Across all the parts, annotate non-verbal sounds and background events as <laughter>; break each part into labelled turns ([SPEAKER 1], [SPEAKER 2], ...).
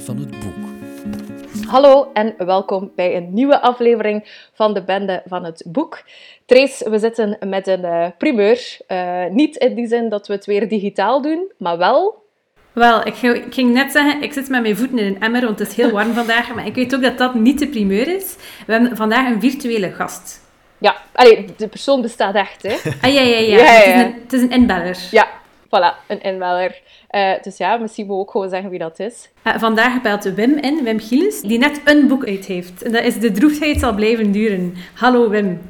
[SPEAKER 1] van het boek.
[SPEAKER 2] Hallo en welkom bij een nieuwe aflevering van de Bende van het Boek. Trace, we zitten met een uh, primeur. Uh, niet in die zin dat we het weer digitaal doen, maar wel
[SPEAKER 3] wel, ik ging net zeggen, ik zit met mijn voeten in een emmer, want het is heel warm <laughs> vandaag. Maar ik weet ook dat dat niet de primeur is. We hebben vandaag een virtuele gast.
[SPEAKER 2] Ja, allee, de persoon bestaat echt, hè.
[SPEAKER 3] Ah, ja, ja, ja. ja, ja. Het, is een, het, is een, inbeller.
[SPEAKER 2] Ja, voilà, een inbeller. Uh, dus ja, misschien moet we ook gewoon zeggen wie dat is.
[SPEAKER 3] Uh, vandaag belt Wim in, Wim Gilles, die net een boek uit heeft. En dat is De droefheid zal blijven duren. Hallo Wim.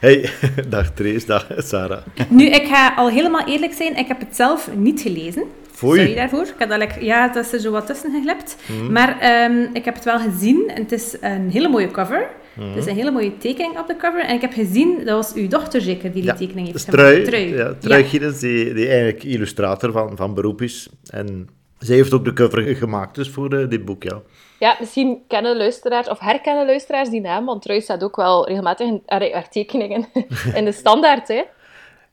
[SPEAKER 4] Hey, <laughs> dag Trace, dag Sarah.
[SPEAKER 3] Nu, ik ga al helemaal eerlijk zijn, ik heb het zelf niet gelezen.
[SPEAKER 4] Foei.
[SPEAKER 3] Sorry daarvoor. Ik had ja, dat is er zo wat tussen geglept. Mm. Maar um, ik heb het wel gezien. En het is een hele mooie cover. Mm. Het is een hele mooie tekening op de cover. En ik heb gezien, dat was uw dochter zeker die die tekening heeft
[SPEAKER 4] gemaakt. Trui. Trui, ja, Trui ja. die, die eigenlijk illustrator van, van beroep is. En zij heeft ook de cover gemaakt dus voor uh, dit boek, ja.
[SPEAKER 2] Ja, misschien kennen luisteraars of herkennen luisteraars die naam, want Trui staat ook wel regelmatig in haar tekeningen <laughs> in de standaard, hè.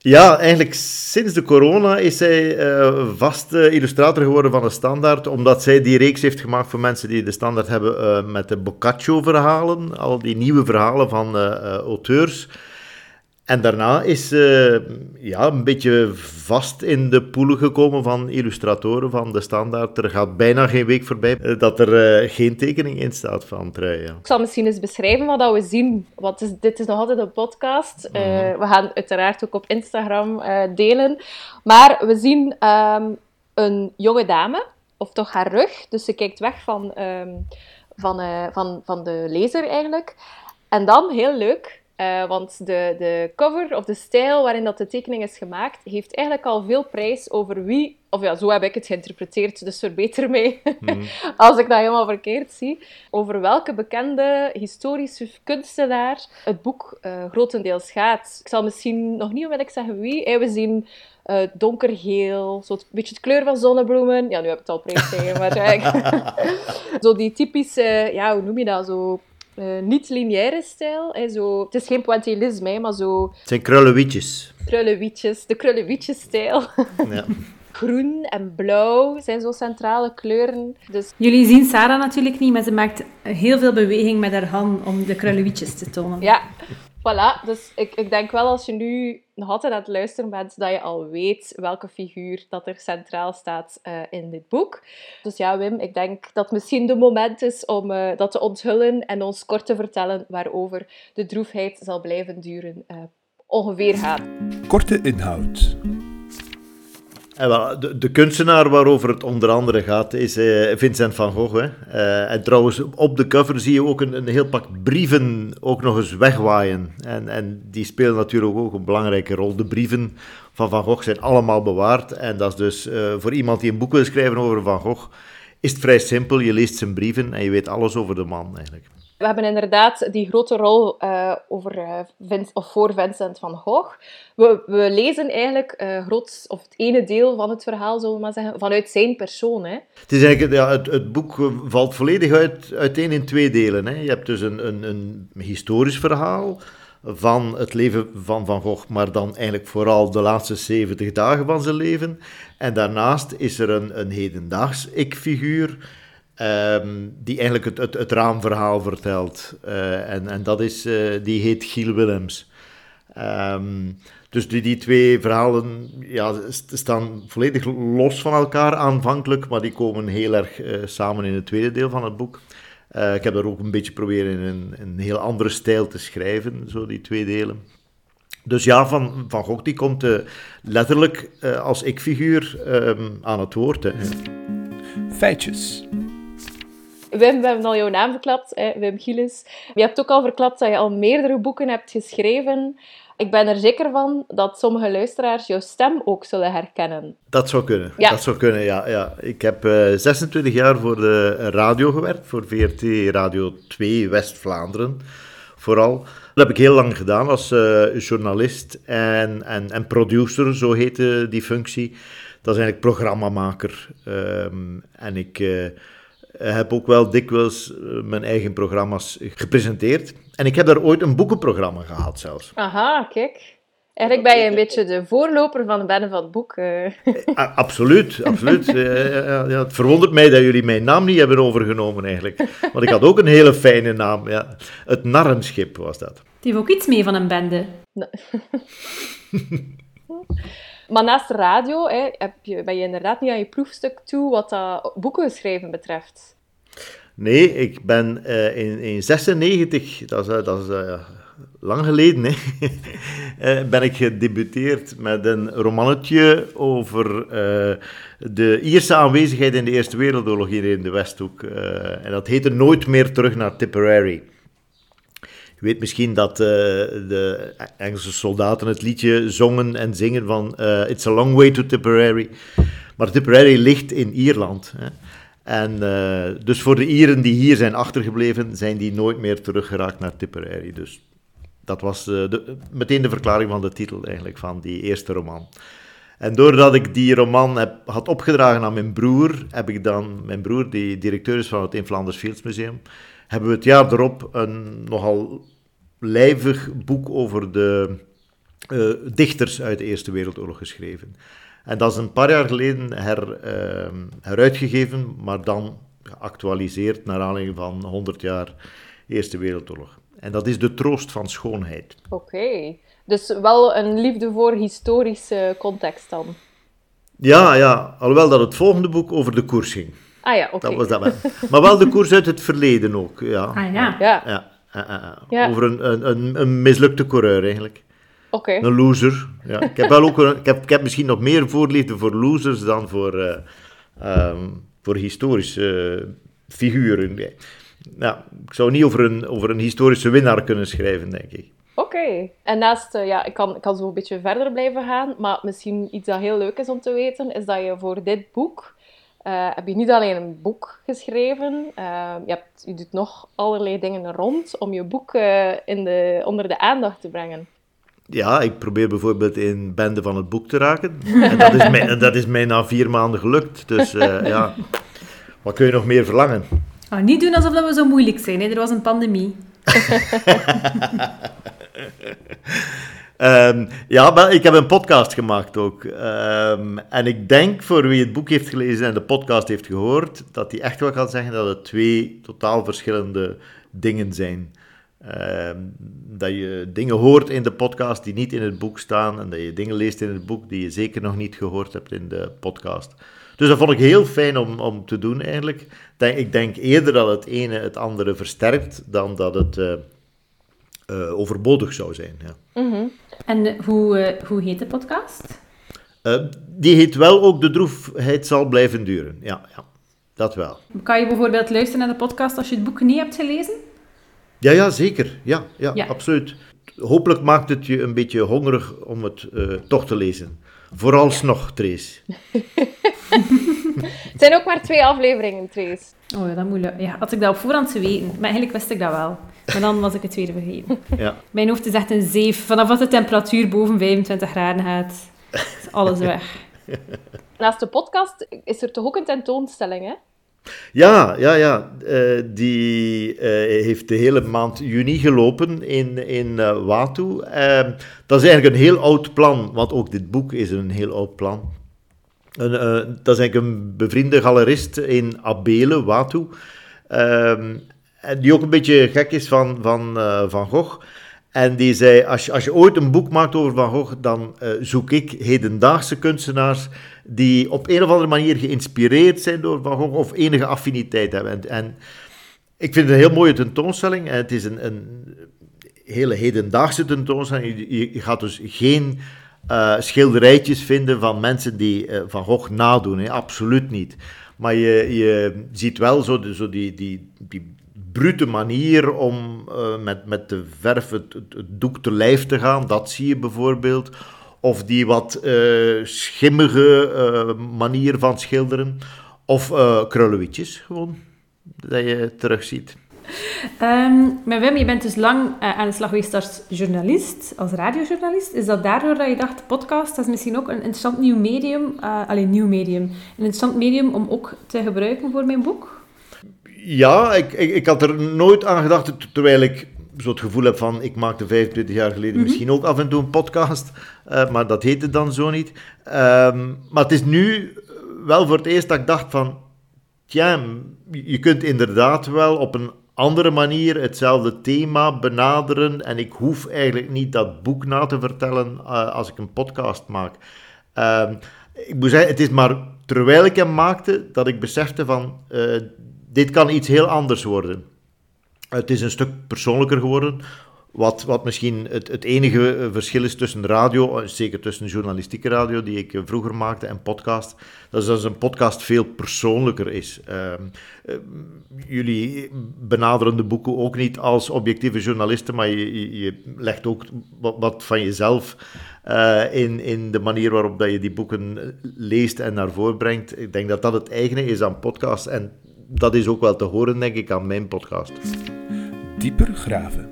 [SPEAKER 4] Ja, eigenlijk sinds de corona is zij uh, vaste illustrator geworden van de Standaard, omdat zij die reeks heeft gemaakt voor mensen die de Standaard hebben uh, met de Boccaccio-verhalen, al die nieuwe verhalen van uh, auteurs. En daarna is ze ja, een beetje vast in de poelen gekomen van illustratoren van de standaard. Er gaat bijna geen week voorbij eh, dat er uh, geen tekening in staat van Trui. Ja.
[SPEAKER 2] Ik zal misschien eens beschrijven wat we zien. Want is, dit is nog altijd een podcast. Uh, we gaan uiteraard ook op Instagram delen. Maar we zien um, een jonge dame, of toch haar rug. Dus ze kijkt weg van, um, van, van, van de lezer eigenlijk. En dan, heel leuk, uh, want de, de cover of de stijl waarin dat de tekening is gemaakt, heeft eigenlijk al veel prijs over wie, of ja, zo heb ik het geïnterpreteerd, dus verbeter mij mm. <laughs> als ik dat helemaal verkeerd zie, over welke bekende historische kunstenaar het boek uh, grotendeels gaat. Ik zal misschien nog niet onmiddellijk zeggen wie. Hey, we zien uh, donkergeel, zo een beetje de kleur van zonnebloemen. Ja, nu heb ik het al prijs tegen, maar <laughs> <laughs> zo die typische, ja, hoe noem je dat, zo uh, niet-lineaire stijl. Hè, zo, het is geen pointillisme, maar zo...
[SPEAKER 4] Het zijn krullenwietjes.
[SPEAKER 2] Krullenwietjes, de krullenwietjes-stijl. <laughs> Ja. Groen en blauw zijn zo centrale kleuren. Dus...
[SPEAKER 3] Jullie zien Sarah natuurlijk niet, maar ze maakt heel veel beweging met haar hand om de krullenwietjes te tonen.
[SPEAKER 2] Ja, Voilà, dus ik, ik denk wel als je nu nog altijd aan het luisteren bent, dat je al weet welke figuur dat er centraal staat uh, in dit boek. Dus ja, Wim, ik denk dat misschien de moment is om uh, dat te onthullen en ons kort te vertellen waarover de droefheid zal blijven duren uh, ongeveer gaat.
[SPEAKER 1] Korte inhoud.
[SPEAKER 4] De, de, kunstenaar waarover het onder andere gaat is uh, Vincent van Gogh. Hè. Uh, en trouwens, op de cover zie je ook een, een heel pak brieven ook nog eens wegwaaien. En, en die spelen natuurlijk ook een belangrijke rol. De brieven van Van Gogh zijn allemaal bewaard. En dat is dus uh, voor iemand die een boek wil schrijven over Van Gogh, is het vrij simpel. Je leest zijn brieven en je weet alles over de man eigenlijk.
[SPEAKER 2] We hebben inderdaad die grote rol uh, over, Vince, of voor Vincent van Gogh. We, we lezen eigenlijk uh, groot, of het ene deel van het verhaal, zullen we maar zeggen, vanuit zijn persoon.
[SPEAKER 4] Het, is eigenlijk, ja, het, het boek valt volledig uit, uiteen in twee delen. Hè. Je hebt dus een, een, een historisch verhaal van het leven van Van Gogh, maar dan eigenlijk vooral de laatste 70 dagen van zijn leven. En daarnaast is er een, een hedendaags ik-figuur Um, die eigenlijk het, het, het, raamverhaal vertelt. Uh, en, en dat is, uh, die heet Giel Willems. Um, dus die, die twee verhalen ja, staan volledig los van elkaar aanvankelijk, maar die komen heel erg uh, samen in het tweede deel van het boek. ik heb daar ook een beetje proberen in een, een heel andere stijl te schrijven, zo die twee delen. Dus ja, Van, van Gogh die komt letterlijk als ik-figuur um, aan het woord. Hè.
[SPEAKER 1] Feitjes.
[SPEAKER 2] Wim, we hebben al jouw naam verklapt, hè, Wim Gilles. Je hebt ook al verklapt dat je al meerdere boeken hebt geschreven. Ik ben er zeker van dat sommige luisteraars jouw stem ook zullen herkennen.
[SPEAKER 4] Dat zou kunnen. Ja. Dat zou kunnen, ja. ja. Ik heb uh, eh, 26 jaar voor de radio gewerkt, voor VRT Radio 2 West-Vlaanderen vooral. Dat heb ik heel lang gedaan als uh, journalist en, en, en producer, zo heette die functie. Dat is eigenlijk programmamaker. Um, en ik... Uh, heb ook wel dikwijls uh, mijn eigen programma's gepresenteerd. En ik heb daar ooit een boekenprogramma gehad zelfs.
[SPEAKER 2] Aha, kijk. Eigenlijk ben je een beetje de voorloper van de bende van het boek. eh.
[SPEAKER 4] Absoluut, absoluut. <laughs> Eh, ja, het verwondert mij dat jullie mijn naam niet hebben overgenomen eigenlijk. Want ik had ook een hele fijne naam. Ja. Het Narrenschip was dat.
[SPEAKER 3] Het heeft ook iets mee van een bende. <laughs>
[SPEAKER 2] Maar naast de radio hè, heb je, ben je inderdaad niet aan je proefstuk toe wat dat boeken schrijven betreft.
[SPEAKER 4] Nee, ik ben eh, in, in 96, dat is, eh, dat is eh, lang geleden, hè, <laughs> ben ik gedebuteerd met een romannetje over de Ierse aanwezigheid in de Eerste Wereldoorlog hier in de Westhoek. En dat heette Nooit meer terug naar Tipperary. Je weet misschien dat eh, de Engelse soldaten het liedje zongen en zingen van eh, It's a long way to Tipperary. Maar Tipperary ligt in Ierland. Hè. En eh, dus voor de Ieren die hier zijn achtergebleven, zijn die nooit meer teruggeraakt naar Tipperary. Dus dat was de, meteen de verklaring van de titel eigenlijk van die eerste roman. En doordat ik die roman heb, had opgedragen aan mijn broer, heb ik dan, mijn broer die directeur is van het In Flanders Fields Museum, hebben we het jaar erop een nogal lijvig boek over de eh, dichters uit de Eerste Wereldoorlog geschreven. En dat is een paar jaar geleden her, eh, heruitgegeven, maar dan geactualiseerd naar aanleiding van 100 jaar Eerste Wereldoorlog. En dat is De Troost van Schoonheid.
[SPEAKER 2] Oké. Dus wel een liefde voor historische context dan.
[SPEAKER 4] Ja, ja, alhoewel dat het volgende boek over de koers ging.
[SPEAKER 2] Ah ja, oké.
[SPEAKER 4] Dat was dat wel. Maar wel de koers uit het verleden ook, ja.
[SPEAKER 3] Ah ja.
[SPEAKER 2] Ja,
[SPEAKER 4] Ja. Over een, een, een, een mislukte coureur eigenlijk.
[SPEAKER 2] oké.
[SPEAKER 4] Een loser. Ja. Ik, heb wel ook een- ik, heb, ik heb misschien nog meer voorliefde voor losers dan voor, eh, ehm, voor historische figuren. Ja, ik zou niet over een, over een historische winnaar kunnen schrijven, denk ik.
[SPEAKER 2] Oké. En naast, eh, ja, ik kan, ik kan zo een beetje verder blijven gaan, maar misschien iets dat heel leuk is om te weten, is dat je voor dit boek, eh, heb je niet alleen een boek geschreven, eh, je, hebt, je doet nog allerlei dingen rond om je boek eh, in de, onder de aandacht te brengen.
[SPEAKER 4] Ja, ik probeer bijvoorbeeld in Bende van het Boek te raken. <laughs> En dat is mij, dat is mij na vier maanden gelukt. Dus eh, <laughs> ja, wat kun je nog meer verlangen?
[SPEAKER 3] Ah, niet doen alsof dat we zo moeilijk zijn. Hè. Er was een pandemie. <laughs>
[SPEAKER 4] Ehm, ja, ik heb een podcast gemaakt ook. Ehm, en ik denk, voor wie het boek heeft gelezen en de podcast heeft gehoord, dat hij echt wel kan zeggen dat het twee totaal verschillende dingen zijn. Ehm, dat je dingen hoort in de podcast die niet in het boek staan en dat je dingen leest in het boek die je zeker nog niet gehoord hebt in de podcast. Dus dat vond ik heel fijn om, om te doen eigenlijk. Denk- Ik denk eerder dat het ene het andere versterkt dan dat het eh, eh, overbodig zou zijn. Ja.
[SPEAKER 3] En eh, hoe, hoe heet de podcast?
[SPEAKER 4] Die heet wel ook De droefheid zal blijven duren. Ja, ja, dat wel.
[SPEAKER 3] Kan je bijvoorbeeld luisteren naar de podcast als je het boek niet hebt gelezen?
[SPEAKER 4] Ja, ja, zeker. Ja, ja,
[SPEAKER 3] Ja.
[SPEAKER 4] absoluut. Hopelijk maakt het je een beetje hongerig om het toch te lezen. Vooralsnog, Trace. <laughs>
[SPEAKER 2] Het zijn ook maar twee afleveringen, Trace.
[SPEAKER 3] Oh ja, dat moet lu- ja, Had ik dat op voorhand geweten. Maar eigenlijk wist ik dat wel. Maar dan was ik het weer vergeten. <laughs>
[SPEAKER 4] Ja.
[SPEAKER 3] Mijn hoofd is echt een zeef. Vanaf dat de temperatuur boven 25 graden gaat, is alles weg.
[SPEAKER 2] Naast de podcast is er toch ook een tentoonstelling, hè?
[SPEAKER 4] Ja, ja, ja. Eh, die eh, heeft de hele maand juni gelopen in, in eh, Watu. Eh, dat is eigenlijk een heel oud plan, want ook dit boek is een heel oud plan. Een, dat is eigenlijk een bevriende galerist in Abele, Watu. Ehm, die ook een beetje gek is van, van Van Gogh. En die zei, als je, als je ooit een boek maakt over Van Gogh, dan eh, zoek ik hedendaagse kunstenaars die op een of andere manier geïnspireerd zijn door Van Gogh of enige affiniteit hebben. En, en ik vind het een heel mooie tentoonstelling. En het is een, een hele hedendaagse tentoonstelling. Je, gaat dus geen eh, schilderijtjes vinden van mensen die eh, Van Gogh nadoen. Absoluut niet. Maar je, je ziet wel zo, zo die, die brute manier om eh, met, met de verf het, doek te lijf te gaan. Dat zie je bijvoorbeeld. Of die wat eh, schimmige eh, manier van schilderen. Of krullenwitjes gewoon, dat je terugziet.
[SPEAKER 3] Ehm maar Wim, je bent dus lang aan de slag geweest als journalist, als radiojournalist. Is dat daardoor dat je dacht, podcast, dat is misschien ook een interessant nieuw medium, alleen nieuw medium, een interessant medium om ook te gebruiken voor mijn boek?
[SPEAKER 4] Ja, ik, ik, ik had er nooit aan gedacht, terwijl ik zo het gevoel heb van, ik maakte 25 jaar geleden mhm. misschien ook af en toe een podcast, uh, maar dat heette dan zo niet. Ehm, maar het is nu wel voor het eerst dat ik dacht van, tja, je kunt inderdaad wel op een andere manier hetzelfde thema benaderen en ik hoef eigenlijk niet dat boek na te vertellen uh, als ik een podcast maak. Uh, ik moet zeggen, het is maar terwijl ik hem maakte dat ik besefte van, uh, dit kan iets heel anders worden. Het is een stuk persoonlijker geworden, wat, wat misschien het, het enige eh, verschil is tussen radio, eh, zeker tussen journalistieke radio die ik eh, vroeger maakte en podcast, dat is dat een podcast veel persoonlijker is. Ehm, jullie benaderen de boeken ook niet als objectieve journalisten, maar je, je legt ook wat, van jezelf in, in de manier waarop dat je die boeken leest en naar voren brengt. Ik denk dat dat het eigene is aan podcast en dat is ook wel te horen, denk ik, aan mijn podcast.
[SPEAKER 1] Dieper graven.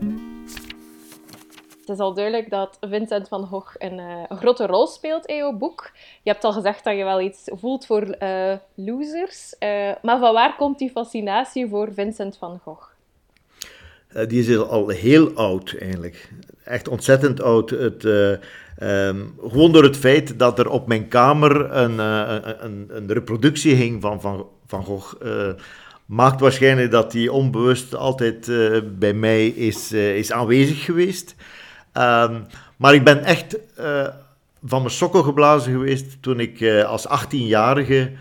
[SPEAKER 2] Het is al duidelijk dat Vincent van Gogh een, uh, een, grote rol speelt in jouw boek. Je hebt al gezegd dat je wel iets voelt voor uh, losers. Uh, maar van waar komt die fascinatie voor Vincent van Gogh?
[SPEAKER 4] die is al heel oud eigenlijk. Echt ontzettend oud. Het, um, gewoon door het feit dat er op mijn kamer een, een, een reproductie hing van Van, van Gogh maakt waarschijnlijk dat die onbewust altijd uh, bij mij is, uh, is aanwezig geweest. Um, maar ik ben echt van mijn sokken geblazen geweest toen ik als 18-jarige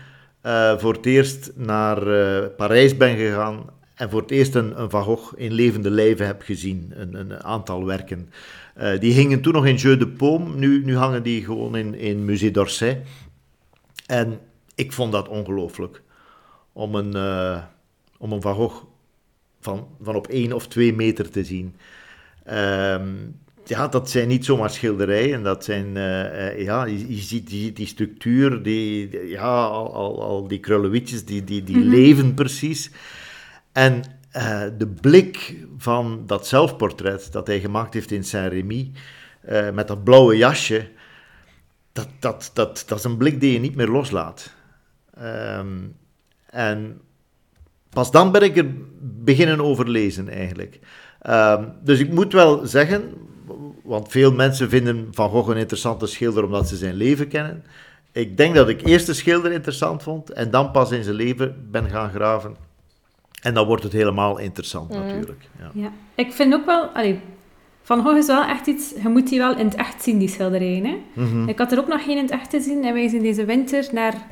[SPEAKER 4] uh, voor het eerst naar Parijs ben gegaan en voor het eerst een, Van Gogh in levende lijven heb gezien, een, een aantal werken. die hingen toen nog in Jeu de Paume, nu, nu hangen die gewoon in, in Musée d'Orsay. En ik vond dat ongelooflijk, om een, om een Van Gogh van, van op één of twee meter te zien. Um, ja, dat zijn niet zomaar schilderijen. Dat zijn, uh, ja, je, je, ziet die, die structuur, die, ja, al, al, al die krullenwitjes, die, die, die mm -hmm. leven precies. En uh, de blik van dat zelfportret dat hij gemaakt heeft in Saint-Rémy, uh, met dat blauwe jasje, dat, dat, dat, dat is een blik die je niet meer loslaat. Um, en pas dan ben ik er beginnen overlezen eigenlijk. Um, dus ik moet wel zeggen, want veel mensen vinden Van Gogh een interessante schilder omdat ze zijn leven kennen. Ik denk dat ik eerst de schilder interessant vond en dan pas in zijn leven ben gaan graven. En dan wordt het helemaal interessant mm. natuurlijk. Ja.
[SPEAKER 3] ja. ik vind ook wel... Allee, van Gogh is wel echt iets... Je moet die wel in het echt zien, die schilderijen. Hè? Mm -hmm. Ik had er ook nog geen in het echt te zien. En wij zijn deze winter naar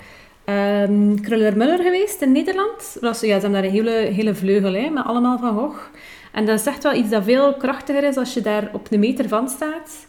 [SPEAKER 3] um, Kruller-Muller geweest in Nederland. Dat ja, ze hebben daar een hele, hele vleugel hè, met allemaal Van Gogh. En dat is echt wel iets dat veel krachtiger is als je daar op een meter van staat.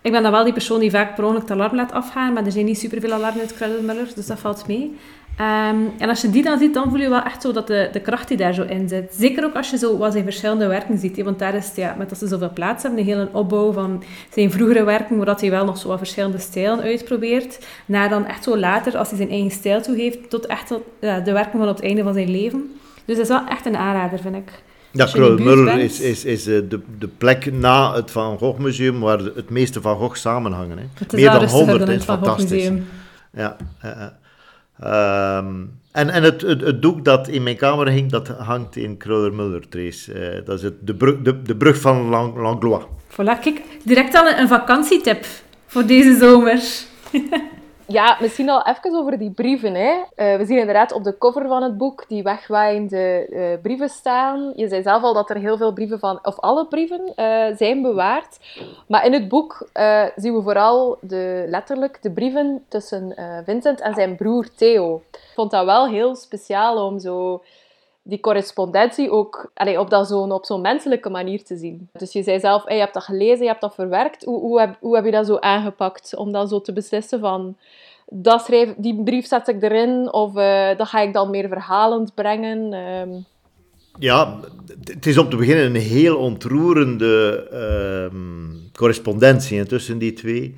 [SPEAKER 3] Ik ben dan wel die persoon die vaak per ongeluk het alarm laat afgaan, maar er zijn niet superveel alarmen uit Krullenmuller, dus dat valt mee. Um, en als je die dan ziet, dan voel je wel echt zo dat de, de kracht die daar zo in zit. Zeker ook als je zo wat zijn verschillende werken ziet. Want daar is, ja, met dat ze zoveel plaats hebben, een hele opbouw van zijn vroegere werken, waar hij wel nog zo wat verschillende stijlen uitprobeert. Naar dan echt zo later, als hij zijn eigen stijl toe heeft, tot echt tot, ja, de werken van op het einde van zijn leven. Dus dat is wel echt een aanrader, vind ik.
[SPEAKER 4] Ja, Krullenmuller is, is, is eh, de, de plek na het Van Gogh Museum waar het meeste Van Gogh samenhangen. Hè. Meer dan 100 is fantastisch. Ja, um, en, en het, het, doek dat in mijn kamer hing, dat hangt in Krullenmuller Trace. Uh, dat is het, de, brug, de, de brug van Lang, Langlois.
[SPEAKER 3] Voilà, kijk, direct al een, een vakantietip voor deze zomer. <laughs>
[SPEAKER 2] Ja, misschien al even over die brieven. Hè. Uh, we zien inderdaad op de cover van het boek die wegwaaiende uh, brieven staan. Je zei zelf al dat er heel veel brieven van, of alle brieven, uh, zijn bewaard. Maar in het boek zien we vooral de, letterlijk de brieven tussen Vincent en zijn broer Theo. Ik vond dat wel heel speciaal om zo die correspondentie ook allee, op, dat zo'n, op zo'n menselijke manier te zien. Dus je zei zelf, je hebt dat gelezen, je hebt dat verwerkt. Hoe, hoe, heb, je dat zo aangepakt om dan zo te beslissen van... Dat schrijf, die brief zet ik erin, of uh, dat ga ik dan meer verhalend brengen. Um...
[SPEAKER 4] Ja, het is om te beginnen een heel ontroerende uh, correspondentie tussen die twee.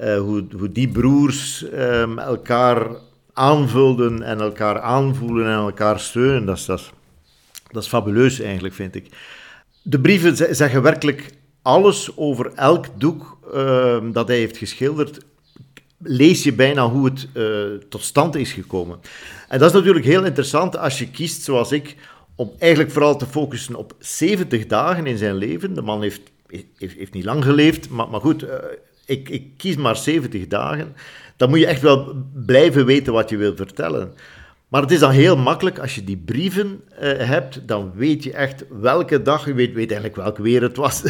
[SPEAKER 4] Uh, hoe, hoe die broers um, elkaar aanvulden en elkaar aanvoelen en elkaar steunen. Dat is, dat, dat is fabuleus eigenlijk, vind ik. De brieven zeggen werkelijk alles over elk doek uh, dat hij heeft geschilderd. Lees je bijna hoe het uh, tot stand is gekomen. En dat is natuurlijk heel interessant als je kiest, zoals ik, om eigenlijk vooral te focussen op 70 dagen in zijn leven. De man heeft, heeft, niet lang geleefd, maar, maar goed, ik, ik kies maar 70 dagen. Dan moet je echt wel blijven weten wat je wil vertellen. Maar het is dan heel makkelijk als je die brieven uh, hebt, dan weet je echt welke dag, je weet, weet eigenlijk welk weer het was,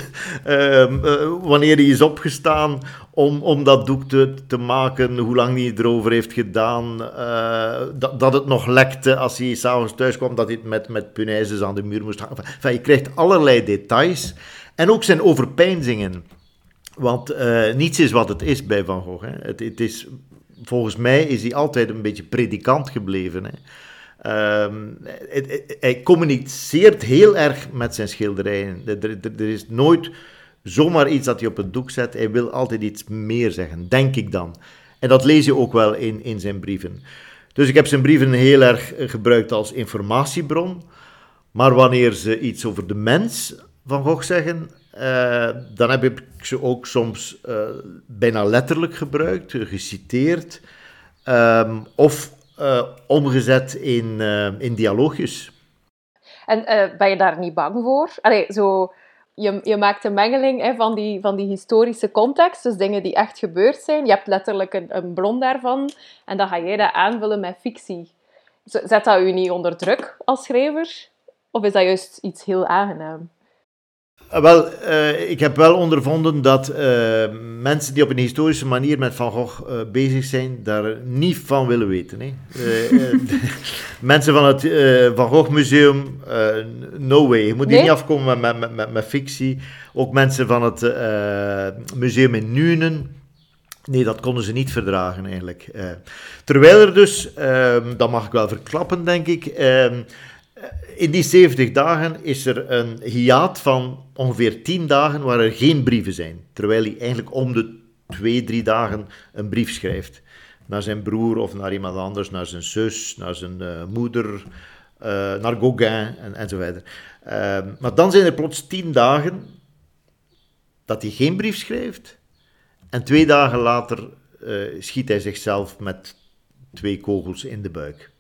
[SPEAKER 4] uh, <laughs> uh, wanneer hij is opgestaan om, om dat doek te, te maken, hoe lang hij erover heeft gedaan, eh, dat, dat het nog lekte als hij s'avonds thuis kwam, dat hij het met, met punaises aan de muur moest hangen. Enfin, je krijgt allerlei details en ook zijn overpeinzingen. Want niets is wat het is bij Van Gogh. Hè. Het, het is volgens mij is hij altijd een beetje predikant gebleven. Hè. Um, hij communiceert heel erg met zijn schilderijen. Er, er, er, is nooit zomaar iets dat hij op het doek zet. Hij wil altijd iets meer zeggen, denk ik dan. En dat lees je ook wel in, in zijn brieven. Dus ik heb zijn brieven heel erg gebruikt als informatiebron. Maar wanneer ze iets over de mens van Gogh zeggen, uh, dan heb ik ze ook soms uh, bijna letterlijk gebruikt, geciteerd, um, of uh, omgezet in, in dialoogjes.
[SPEAKER 2] En ben je daar niet bang voor? Allee, zo, je, je maakt een mengeling hè, van, die, van die historische context, dus dingen die echt gebeurd zijn. Je hebt letterlijk een, een bron daarvan en dan ga jij dat aanvullen met fictie. Zet dat u niet onder druk als schrijver? Of is dat juist iets heel aangenaam?
[SPEAKER 4] Ah, wel, uh, ik heb wel ondervonden dat uh, mensen die op een historische manier met Van Gogh uh, bezig zijn, daar niet van willen weten. Hè. <laughs> mensen van het Van Gogh Museum, no way. Je moet nee? niet afkomen met, met, met, met, fictie. Ook mensen van het museum in Nuenen. Nee, dat konden ze niet verdragen eigenlijk. terwijl er dus, ehm, dat mag ik wel verklappen denk ik ehm, in die 70 dagen is er een hiaat van ongeveer 10 dagen waar er geen brieven zijn. Terwijl hij eigenlijk om de 2, 3 dagen een brief schrijft. Naar zijn broer of naar iemand anders, naar zijn zus, naar zijn uh, moeder, uh, naar Gauguin en, en zo verder. Uh, maar dan zijn er plots 10 dagen dat hij geen brief schrijft. En twee dagen later eh, schiet hij zichzelf met twee kogels in de buik.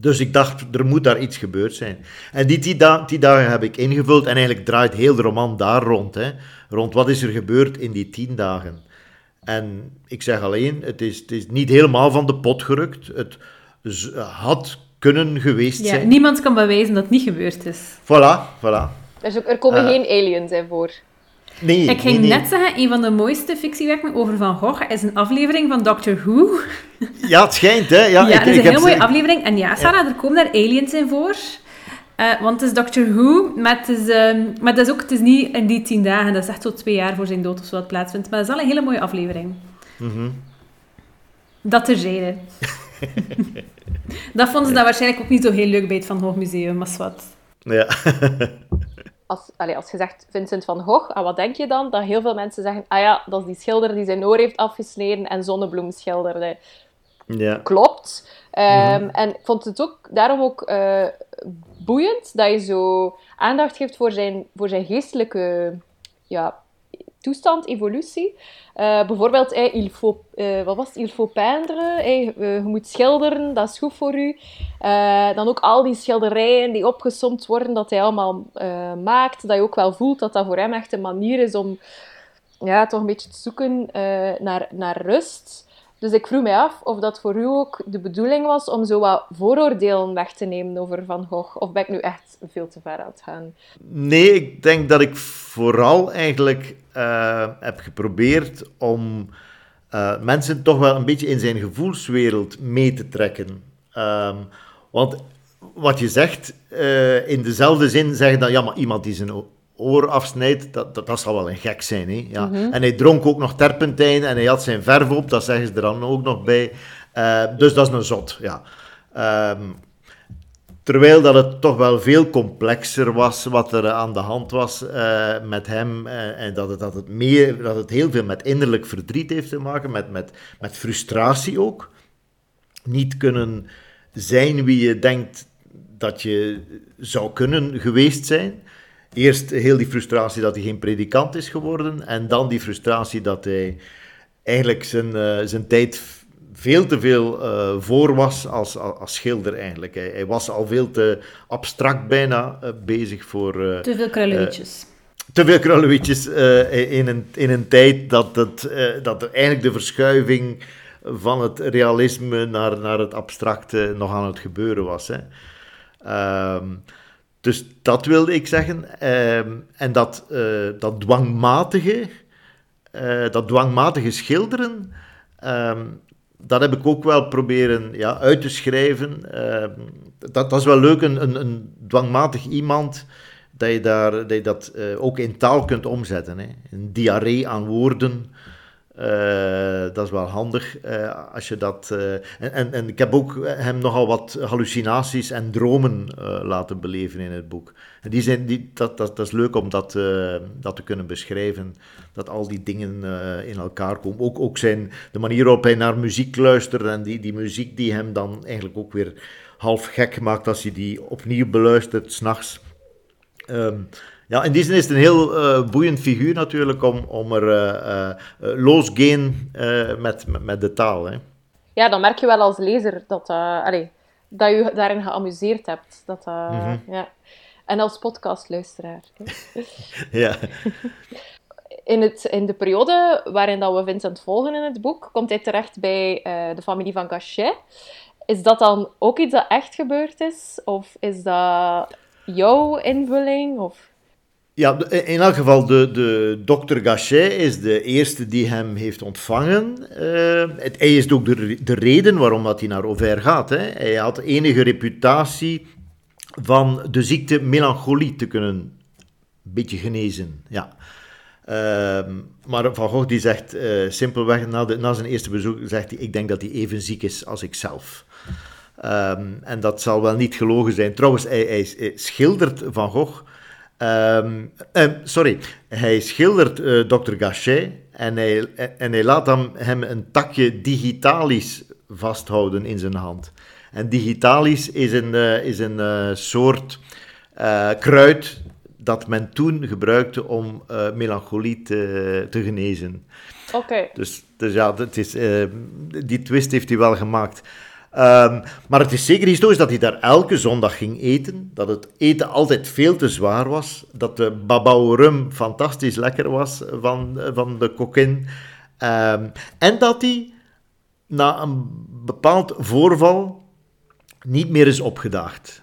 [SPEAKER 4] Dus ik dacht, er moet daar iets gebeurd zijn. En die, die, die, dagen heb ik ingevuld en eigenlijk draait heel de roman daar rond. Hè. Rond wat is er gebeurd in die tien dagen. En ik zeg alleen, het is, het is niet helemaal van de pot gerukt. Het had kunnen geweest
[SPEAKER 3] ja,
[SPEAKER 4] zijn.
[SPEAKER 3] Niemand kan bewijzen dat het niet gebeurd is.
[SPEAKER 4] Voilà, voilà.
[SPEAKER 2] Er komen uh, geen aliens in voor.
[SPEAKER 4] Nee,
[SPEAKER 3] ik ging
[SPEAKER 4] nee, nee.
[SPEAKER 3] net zeggen, een van de mooiste fictiewerken over Van Gogh is een aflevering van Doctor Who. <laughs>
[SPEAKER 4] Ja, het schijnt, hè. Ja,
[SPEAKER 3] ja
[SPEAKER 4] ik,
[SPEAKER 3] dat is een heel mooie aflevering. En ja, Sarah, er komen daar aliens in voor. Uh, want het is Doctor Who, maar het is, um, maar dat is ook het is niet in die tien dagen. Dat is echt zo twee jaar voor zijn dood of zo dat plaatsvindt. Maar dat is wel een hele mooie aflevering.
[SPEAKER 4] Mm -hmm.
[SPEAKER 3] Dat terzijde. <laughs> dat vonden ze dan waarschijnlijk ook niet zo heel leuk bij het Van Gogh Museum, maar wat.
[SPEAKER 4] Ja. <laughs>
[SPEAKER 2] als, allez, als je zegt Vincent van Gogh, aan wat denk je dan? Dat heel veel mensen zeggen, ah ja, dat is die schilder die zijn oor heeft afgesneden en zonnebloem schilderde.
[SPEAKER 4] Ja.
[SPEAKER 2] Klopt. Um, mm-hmm. En ik vond het ook, daarom ook uh, boeiend dat je zo aandacht geeft voor zijn, voor zijn geestelijke ja, toestand, evolutie. Uh, bijvoorbeeld, hey, il faut, uh, wat was het? Peindre. Je moet schilderen, dat is goed voor u. dan ook al die schilderijen die opgesomd worden, dat hij allemaal maakt. Dat je ook wel voelt dat dat voor hem echt een manier is om ja, toch een beetje te zoeken naar, naar rust. Dus ik vroeg mij af of dat voor u ook de bedoeling was om zo wat vooroordelen weg te nemen over Van Gogh. Of ben ik nu echt veel te ver aan het gaan?
[SPEAKER 4] Nee, ik denk dat ik vooral eigenlijk uh, heb geprobeerd om uh, mensen toch wel een beetje in zijn gevoelswereld mee te trekken. Um, want wat je zegt, uh, in dezelfde zin zeggen dan, ja, maar iemand die zijn oor afsnijdt, dat, dat, dat zal wel een gek zijn. Hè? Ja.
[SPEAKER 2] Mhm.
[SPEAKER 4] En hij dronk ook nog terpentijn en hij had zijn verf op, dat zeggen ze er dan ook nog bij. Dus dat is een zot, ja. Um, terwijl dat het toch wel veel complexer was wat er aan de hand was uh, met hem uh, en dat het, dat, het meer, dat het heel veel met innerlijk verdriet heeft te maken, met, met, met frustratie ook. Niet kunnen zijn wie je denkt dat je zou kunnen geweest zijn. Eerst heel die frustratie dat hij geen predikant is geworden. En dan die frustratie dat hij eigenlijk zijn, uh, zijn tijd veel te veel uh, voor was als, als, schilder eigenlijk. Hij, hij, was al veel te abstract bijna bezig voor...
[SPEAKER 3] te veel krulletjes
[SPEAKER 4] te veel krullenwitjes in, een, in een tijd dat, het, dat eigenlijk de verschuiving van het realisme naar, naar het abstracte nog aan het gebeuren was. Hè. Ehm, dus dat wilde ik zeggen. Ehm, en dat, dat dwangmatige, dat dwangmatige schilderen, um, dat heb ik ook wel proberen ja, uit te schrijven. dat, dat is wel leuk, een, een, een dwangmatig iemand dat je, daar, dat, uh, ook in taal kunt omzetten. Hè. Een diarree aan woorden. Uh, dat is wel handig uh, als je dat. Uh, en, en, en, ik heb ook hem nogal wat hallucinaties en dromen laten beleven in het boek. En die zijn, die, dat, dat, dat is leuk om dat, dat te kunnen beschrijven. Dat al die dingen in elkaar komen. Ook, ook zijn, de manier waarop hij naar muziek luistert en die, die muziek die hem dan eigenlijk ook weer half gek maakt als hij die opnieuw beluistert s'nachts. Um, ja, in die zin is het een heel uh, boeiend figuur natuurlijk om, om er uh, uh, los gaan met, met, de taal. Hè.
[SPEAKER 2] Ja, dan merk je wel als lezer dat, allee, dat je daarin geamuseerd hebt. Dat, mm -hmm. ja. En als podcastluisteraar. <laughs>
[SPEAKER 4] ja. <laughs>
[SPEAKER 2] In, het, in de periode waarin dat we Vincent volgen in het boek, komt hij terecht bij de familie van Gachet. Is dat dan ook iets dat echt gebeurd is? Of is dat jouw invulling? Of...
[SPEAKER 4] Ja, in elk geval, de, de dokter Gachet is de eerste die hem heeft ontvangen. Uh, het, hij is ook de, de reden waarom dat hij naar Auvers gaat. Hè. Hij had enige reputatie van de ziekte melancholie te kunnen een beetje genezen. Ja. Uh, maar Van Gogh die zegt uh, simpelweg na, na, zijn eerste bezoek, zegt hij, ik denk dat hij even ziek is als ik zelf. Um, en dat zal wel niet gelogen zijn. Trouwens, hij, hij schildert Van Gogh Um, sorry, hij schildert uh, eh, Dr. Gachet en hij, en hij laat hem, hem een takje digitalis vasthouden in zijn hand. En digitalis is een, uh, is een uh, soort kruid dat men toen gebruikte om melancholie te, te genezen.
[SPEAKER 2] Oké.
[SPEAKER 4] Dus, dus ja, dat is, die twist heeft hij wel gemaakt. Um, maar het is zeker historisch dat hij daar elke zondag ging eten. Dat het eten altijd veel te zwaar was. Dat de babao rum fantastisch lekker was van, van de kokin. Um, en dat hij na een bepaald voorval niet meer is opgedaagd.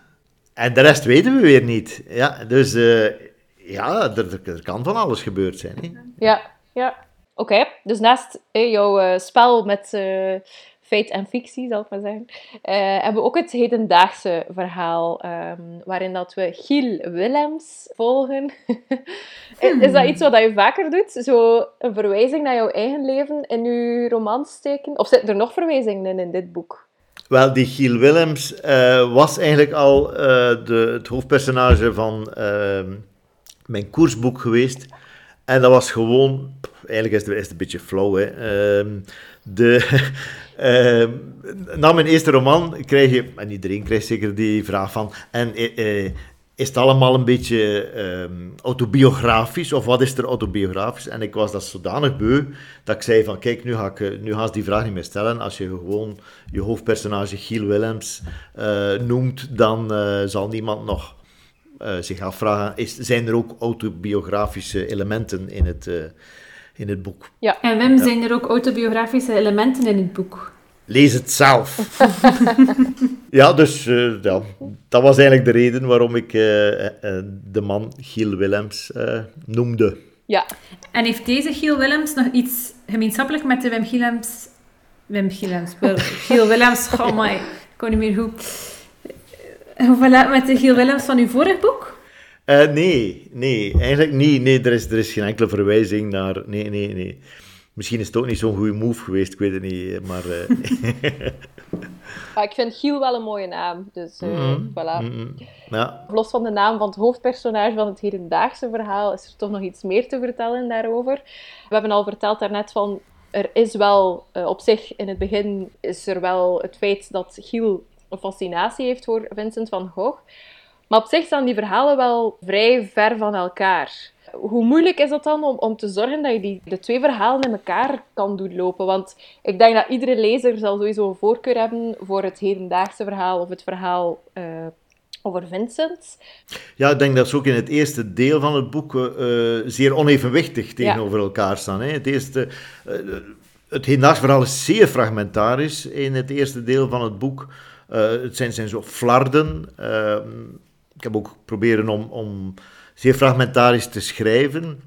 [SPEAKER 4] En de rest weten we weer niet. Ja, dus uh, ja, er, kan van alles gebeurd zijn. Hè?
[SPEAKER 2] Ja, ja. Oké, dus naast eh, jouw uh, spel met feit en fictie, zal ik maar zeggen, uh, hebben we ook het hedendaagse verhaal, um, waarin dat we Giel Willems volgen. <laughs> is dat iets wat je vaker doet? Zo een verwijzing naar jouw eigen leven in je roman steken? Of zitten er nog verwijzingen in in dit boek?
[SPEAKER 4] Wel, die Giel Willems uh, was eigenlijk al uh, de, het hoofdpersonage van ehm, mijn koersboek geweest. En dat was gewoon, eigenlijk is het, is het een beetje flauw, hè. Uh, de, <laughs> uh, na mijn eerste roman krijg je, en iedereen krijgt zeker die vraag van, en uh, is het allemaal een beetje uh, autobiografisch, of wat is er autobiografisch? En ik was dat zodanig beu, dat ik zei van, kijk, nu ga, ik, eh, nu ga die vraag niet meer stellen. Als je gewoon je hoofdpersonage Giel Willems noemt, dan zal niemand nog zich afvragen, is, zijn er ook autobiografische elementen in het in het boek.
[SPEAKER 3] Ja. En Wim, zijn er ook autobiografische elementen in het boek?
[SPEAKER 4] Lees het zelf. <laughs> ja, dus uh, ja, dat was eigenlijk de reden waarom ik uh, uh, de man Giel Willems noemde.
[SPEAKER 2] Ja.
[SPEAKER 3] En heeft deze Giel Willems nog iets gemeenschappelijk met de Wim Gielems... Wim Gielems, Giel Willems, <laughs> oh my, ik kon niet meer goed. Met de Giel Willems van uw vorig boek?
[SPEAKER 4] Uh, nee, nee, eigenlijk niet. Nee, er is, er is geen enkele verwijzing naar. Nee, nee, nee. Misschien is het ook niet zo'n goede move geweest, ik weet het niet. Maar. <laughs>
[SPEAKER 2] Uh... ik vind Giel wel een mooie naam. Dus uh, mm voilà.
[SPEAKER 4] Mm ja.
[SPEAKER 2] Los van de naam van het hoofdpersonage van het hedendaagse verhaal, is er toch nog iets meer te vertellen daarover. We hebben al verteld daarnet van. Er is wel op zich in het begin is er wel het feit dat Giel een fascinatie heeft voor Vincent van Gogh. Maar op zich staan die verhalen wel vrij ver van elkaar. hoe moeilijk is dat dan om, om te zorgen dat je die, de twee verhalen in elkaar kan doen lopen? Want ik denk dat iedere lezer zal sowieso een voorkeur hebben voor het hedendaagse verhaal of het verhaal uh, over Vincent.
[SPEAKER 4] Ja, ik denk dat ze ook in het eerste deel van het boek uh, zeer onevenwichtig tegenover elkaar staan. Hè. Het eerste... Uh, het hedendaagse verhaal is zeer fragmentarisch in het eerste deel van het boek. het zijn, zijn zo flarden. Ehm, heb ook proberen om, om zeer fragmentarisch te schrijven.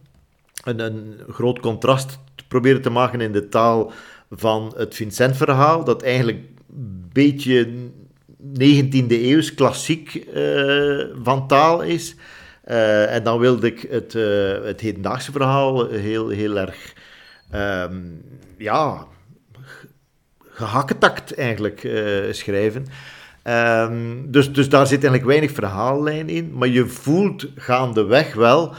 [SPEAKER 4] Een, een groot contrast te proberen te maken in de taal van het Vincent-verhaal, dat eigenlijk een beetje 19e eeuws klassiek uh, van taal is. Uh, en dan wilde ik het, uh, het hedendaagse verhaal heel, heel erg um, ja, gehakketakt eigenlijk schrijven. Um, dus, dus daar zit eigenlijk weinig verhaallijn in, maar je voelt gaandeweg wel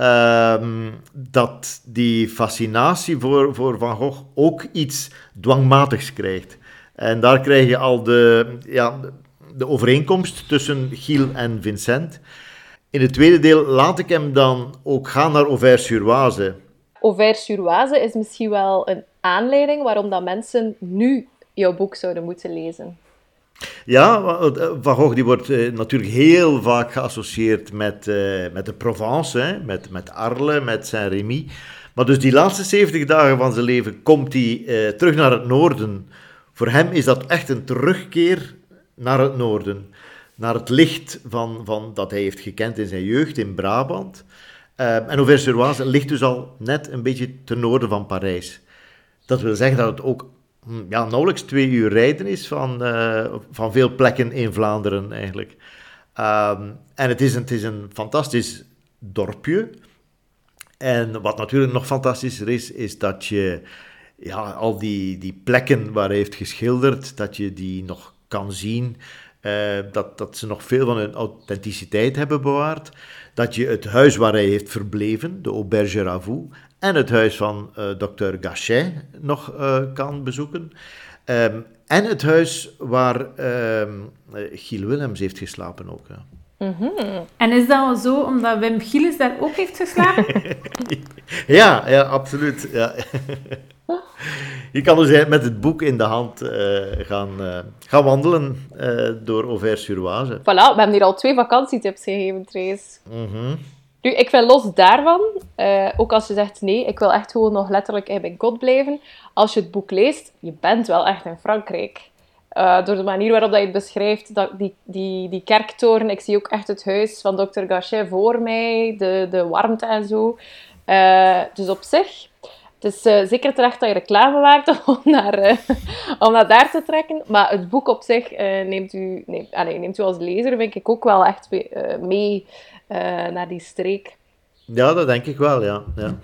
[SPEAKER 4] um, dat die fascinatie voor, voor Van Gogh ook iets dwangmatigs krijgt. En daar krijg je al de, ja, de overeenkomst tussen Giel en Vincent. In het tweede deel laat ik hem dan ook gaan naar Auvers-sur-Oise.
[SPEAKER 2] Auvers-sur-Oise is misschien wel een aanleiding waarom dat mensen nu jouw boek zouden moeten lezen.
[SPEAKER 4] Ja, eh, Van Gogh die wordt eh, natuurlijk heel vaak geassocieerd met, uh, met de Provence, hè? Met, met Arles, met Saint-Rémy. Maar dus die laatste 70 dagen van zijn leven komt hij terug naar het noorden. Voor hem is dat echt een terugkeer naar het noorden. Naar het licht van, van, dat hij heeft gekend in zijn jeugd in Brabant. Uh, en Auvers-sur-Oise ligt dus al net een beetje ten noorden van Parijs. Dat wil zeggen dat het ook ja, nauwelijks twee uur rijden is van, uh, van veel plekken in Vlaanderen eigenlijk. Um, en het is, een, het is een fantastisch dorpje. En wat natuurlijk nog fantastischer is, is dat je ja, al die, die plekken waar hij heeft geschilderd, dat je die nog kan zien. Uh, dat, dat ze nog veel van hun authenticiteit hebben bewaard. Dat je het huis waar hij heeft verbleven, de Auberge Ravoux, en het huis van uh, dokter Gachet nog uh, kan bezoeken. Um, en het huis waar um, Giel Willems heeft geslapen ook. Ja.
[SPEAKER 3] Mm -hmm. En is dat zo omdat Wim Gilles daar ook heeft geslapen? <laughs>
[SPEAKER 4] ja, ja, absoluut. Ja. <laughs> Je kan dus met het boek in de hand uh, gaan, uh, gaan wandelen uh, door Auvers-sur-Oise.
[SPEAKER 2] Voilà, we hebben hier al twee vakantietips gegeven, Trace. Mm -hmm. Nu, ik vind los daarvan, uh, ook als je zegt nee, ik wil echt gewoon nog letterlijk in kot blijven. Als je het boek leest, je bent wel echt in Frankrijk. Uh, door de manier waarop je het beschrijft, dat, die, die, die kerktoren, ik zie ook echt het huis van dokter Gachet voor mij, de, de warmte en zo. Uh, dus op zich, het is zeker terecht dat je reclame maakt <laughs> om naar, om daar te trekken. Maar het boek op zich neemt, u, neemt, neemt u als lezer, vind ik, ook wel echt mee naar die streek.
[SPEAKER 4] Ja, dat denk ik wel, ja. ja.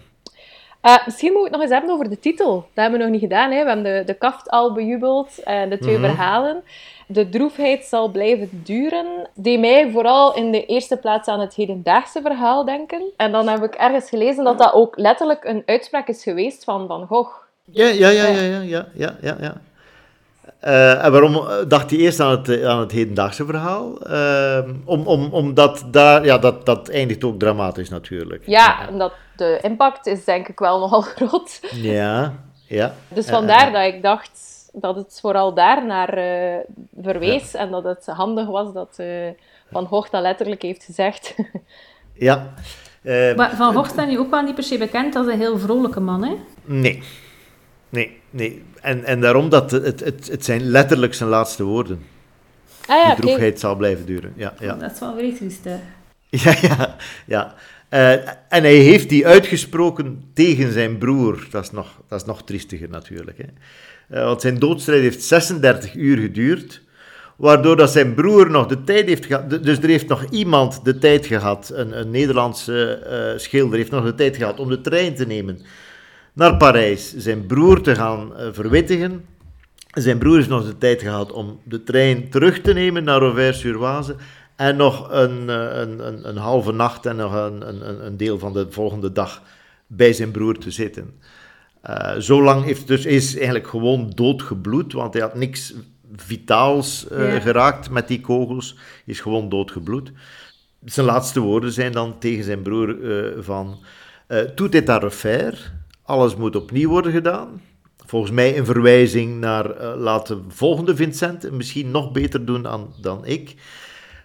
[SPEAKER 2] Uh, misschien moeten we het nog eens hebben over de titel. Dat hebben we nog niet gedaan. Hè? We hebben de, de kaft al bejubeld, uh, de twee mm -hmm. verhalen. De droefheid zal blijven duren. Die mij vooral in de eerste plaats aan het hedendaagse verhaal denken. En dan heb ik ergens gelezen dat dat ook letterlijk een uitspraak is geweest van Van Gogh.
[SPEAKER 4] Ja, ja, ja, ja, ja, ja, ja, ja. ja. Uh, en waarom dacht hij eerst aan het, aan het hedendaagse verhaal? Uh, om, om, omdat daar, ja, dat, dat eindigt ook dramatisch natuurlijk.
[SPEAKER 2] Ja, omdat de impact is denk ik wel <laughs> nogal groot.
[SPEAKER 4] Ja, ja.
[SPEAKER 2] Dus vandaar uh, dat ik dacht dat het vooral daar naar verwees ja. en dat het handig was dat Van Gogh dat letterlijk heeft gezegd.
[SPEAKER 4] ja.
[SPEAKER 3] maar Van Gogh staat nu ook wel niet per se bekend als een heel vrolijke man, hè?
[SPEAKER 4] Nee. Nee, nee. En, en daarom dat het, het, het zijn letterlijk zijn laatste woorden.
[SPEAKER 2] Ah, ja,
[SPEAKER 4] Die droefheid okay. zal blijven duren. Ja, ja.
[SPEAKER 3] Dat is wel vreselijk, hè? <laughs>
[SPEAKER 4] Ja, ja, ja. Uh, en hij heeft die uitgesproken tegen zijn broer. Dat is nog, dat is nog triestiger natuurlijk. Hè? Uh, want zijn doodstrijd heeft 36 uur geduurd. Waardoor dat zijn broer nog de tijd heeft gehad. Dus er heeft nog iemand de tijd gehad. Een, een Nederlandse uh, schilder heeft nog de tijd gehad om de trein te nemen naar Parijs zijn broer te gaan uh, verwittigen. Zijn broer heeft nog de tijd gehad om de trein terug te nemen naar Auvers-sur-Oise en nog een, een, een, een, halve nacht en nog een, een, een deel van de volgende dag bij zijn broer te zitten. Uh, zo lang heeft dus is eigenlijk gewoon doodgebloed, want hij had niks vitaals uh, ja. geraakt met die kogels. Hij is gewoon doodgebloed. zijn laatste woorden zijn dan tegen zijn broer uh, van... Tout est à refaire. Alles moet opnieuw worden gedaan. Volgens mij een verwijzing naar uh, laat de volgende Vincent misschien nog beter doen dan, dan ik.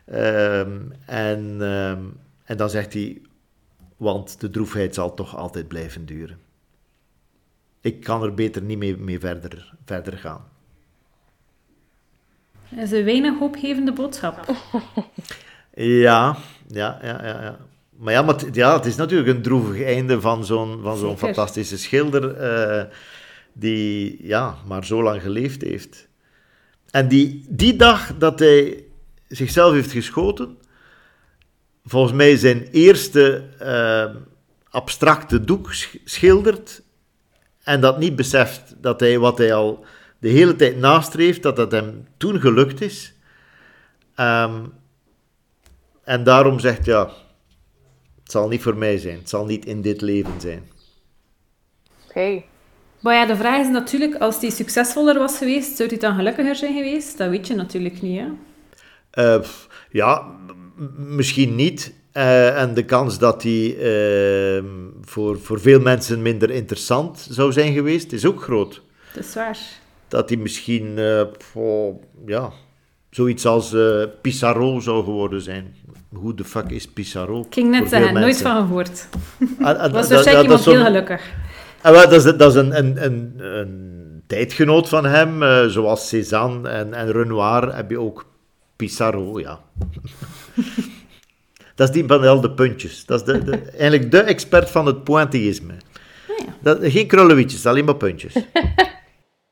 [SPEAKER 4] Ehm, en, ehm, en dan zegt hij, want de droefheid zal toch altijd blijven duren. Ik kan er beter niet mee, mee verder, verder gaan.
[SPEAKER 3] Dat is een weinig hoopgevende boodschap.
[SPEAKER 4] ja, ja, ja, ja. ja. Maar ja, maar het, ja, het is natuurlijk een droevig einde van zo'n, van zo'n fantastische schilder uh, die ja, maar zo lang geleefd heeft. En die, die dag dat hij zichzelf heeft geschoten, volgens mij zijn eerste uh, abstracte doek schildert en dat niet beseft dat hij wat hij al de hele tijd nastreeft, dat dat hem toen gelukt is. Um, en daarom zegt ja, zal niet voor mij zijn, het zal niet in dit leven zijn.
[SPEAKER 2] Oké. Okay.
[SPEAKER 3] Maar ja, de vraag is natuurlijk, als hij succesvoller was geweest, zou hij dan gelukkiger zijn geweest? Dat weet je natuurlijk niet, hè?
[SPEAKER 4] Uh, ja, misschien niet. Uh, en de kans dat hij uh, voor, voor veel mensen minder interessant zou zijn geweest, is ook groot.
[SPEAKER 3] Dat is waar.
[SPEAKER 4] Dat hij misschien oh, ja, zoiets als Pissarro zou geworden zijn. Hoe de fuck is Pissarro?
[SPEAKER 3] Ik ging net zeggen, nooit van gehoord. Ah, ah, <laughs> was waarschijnlijk iemand heel gelukkig.
[SPEAKER 4] Ah, dat is, dat is een, een, een, een tijdgenoot van hem, zoals Cézanne en, en Renoir heb je ook Pissarro, ja. <laughs> dat is die van de puntjes. Dat is de, de, eigenlijk de expert van het pointillisme. Oh ja. dat, geen krullenwietjes, alleen maar puntjes. <laughs>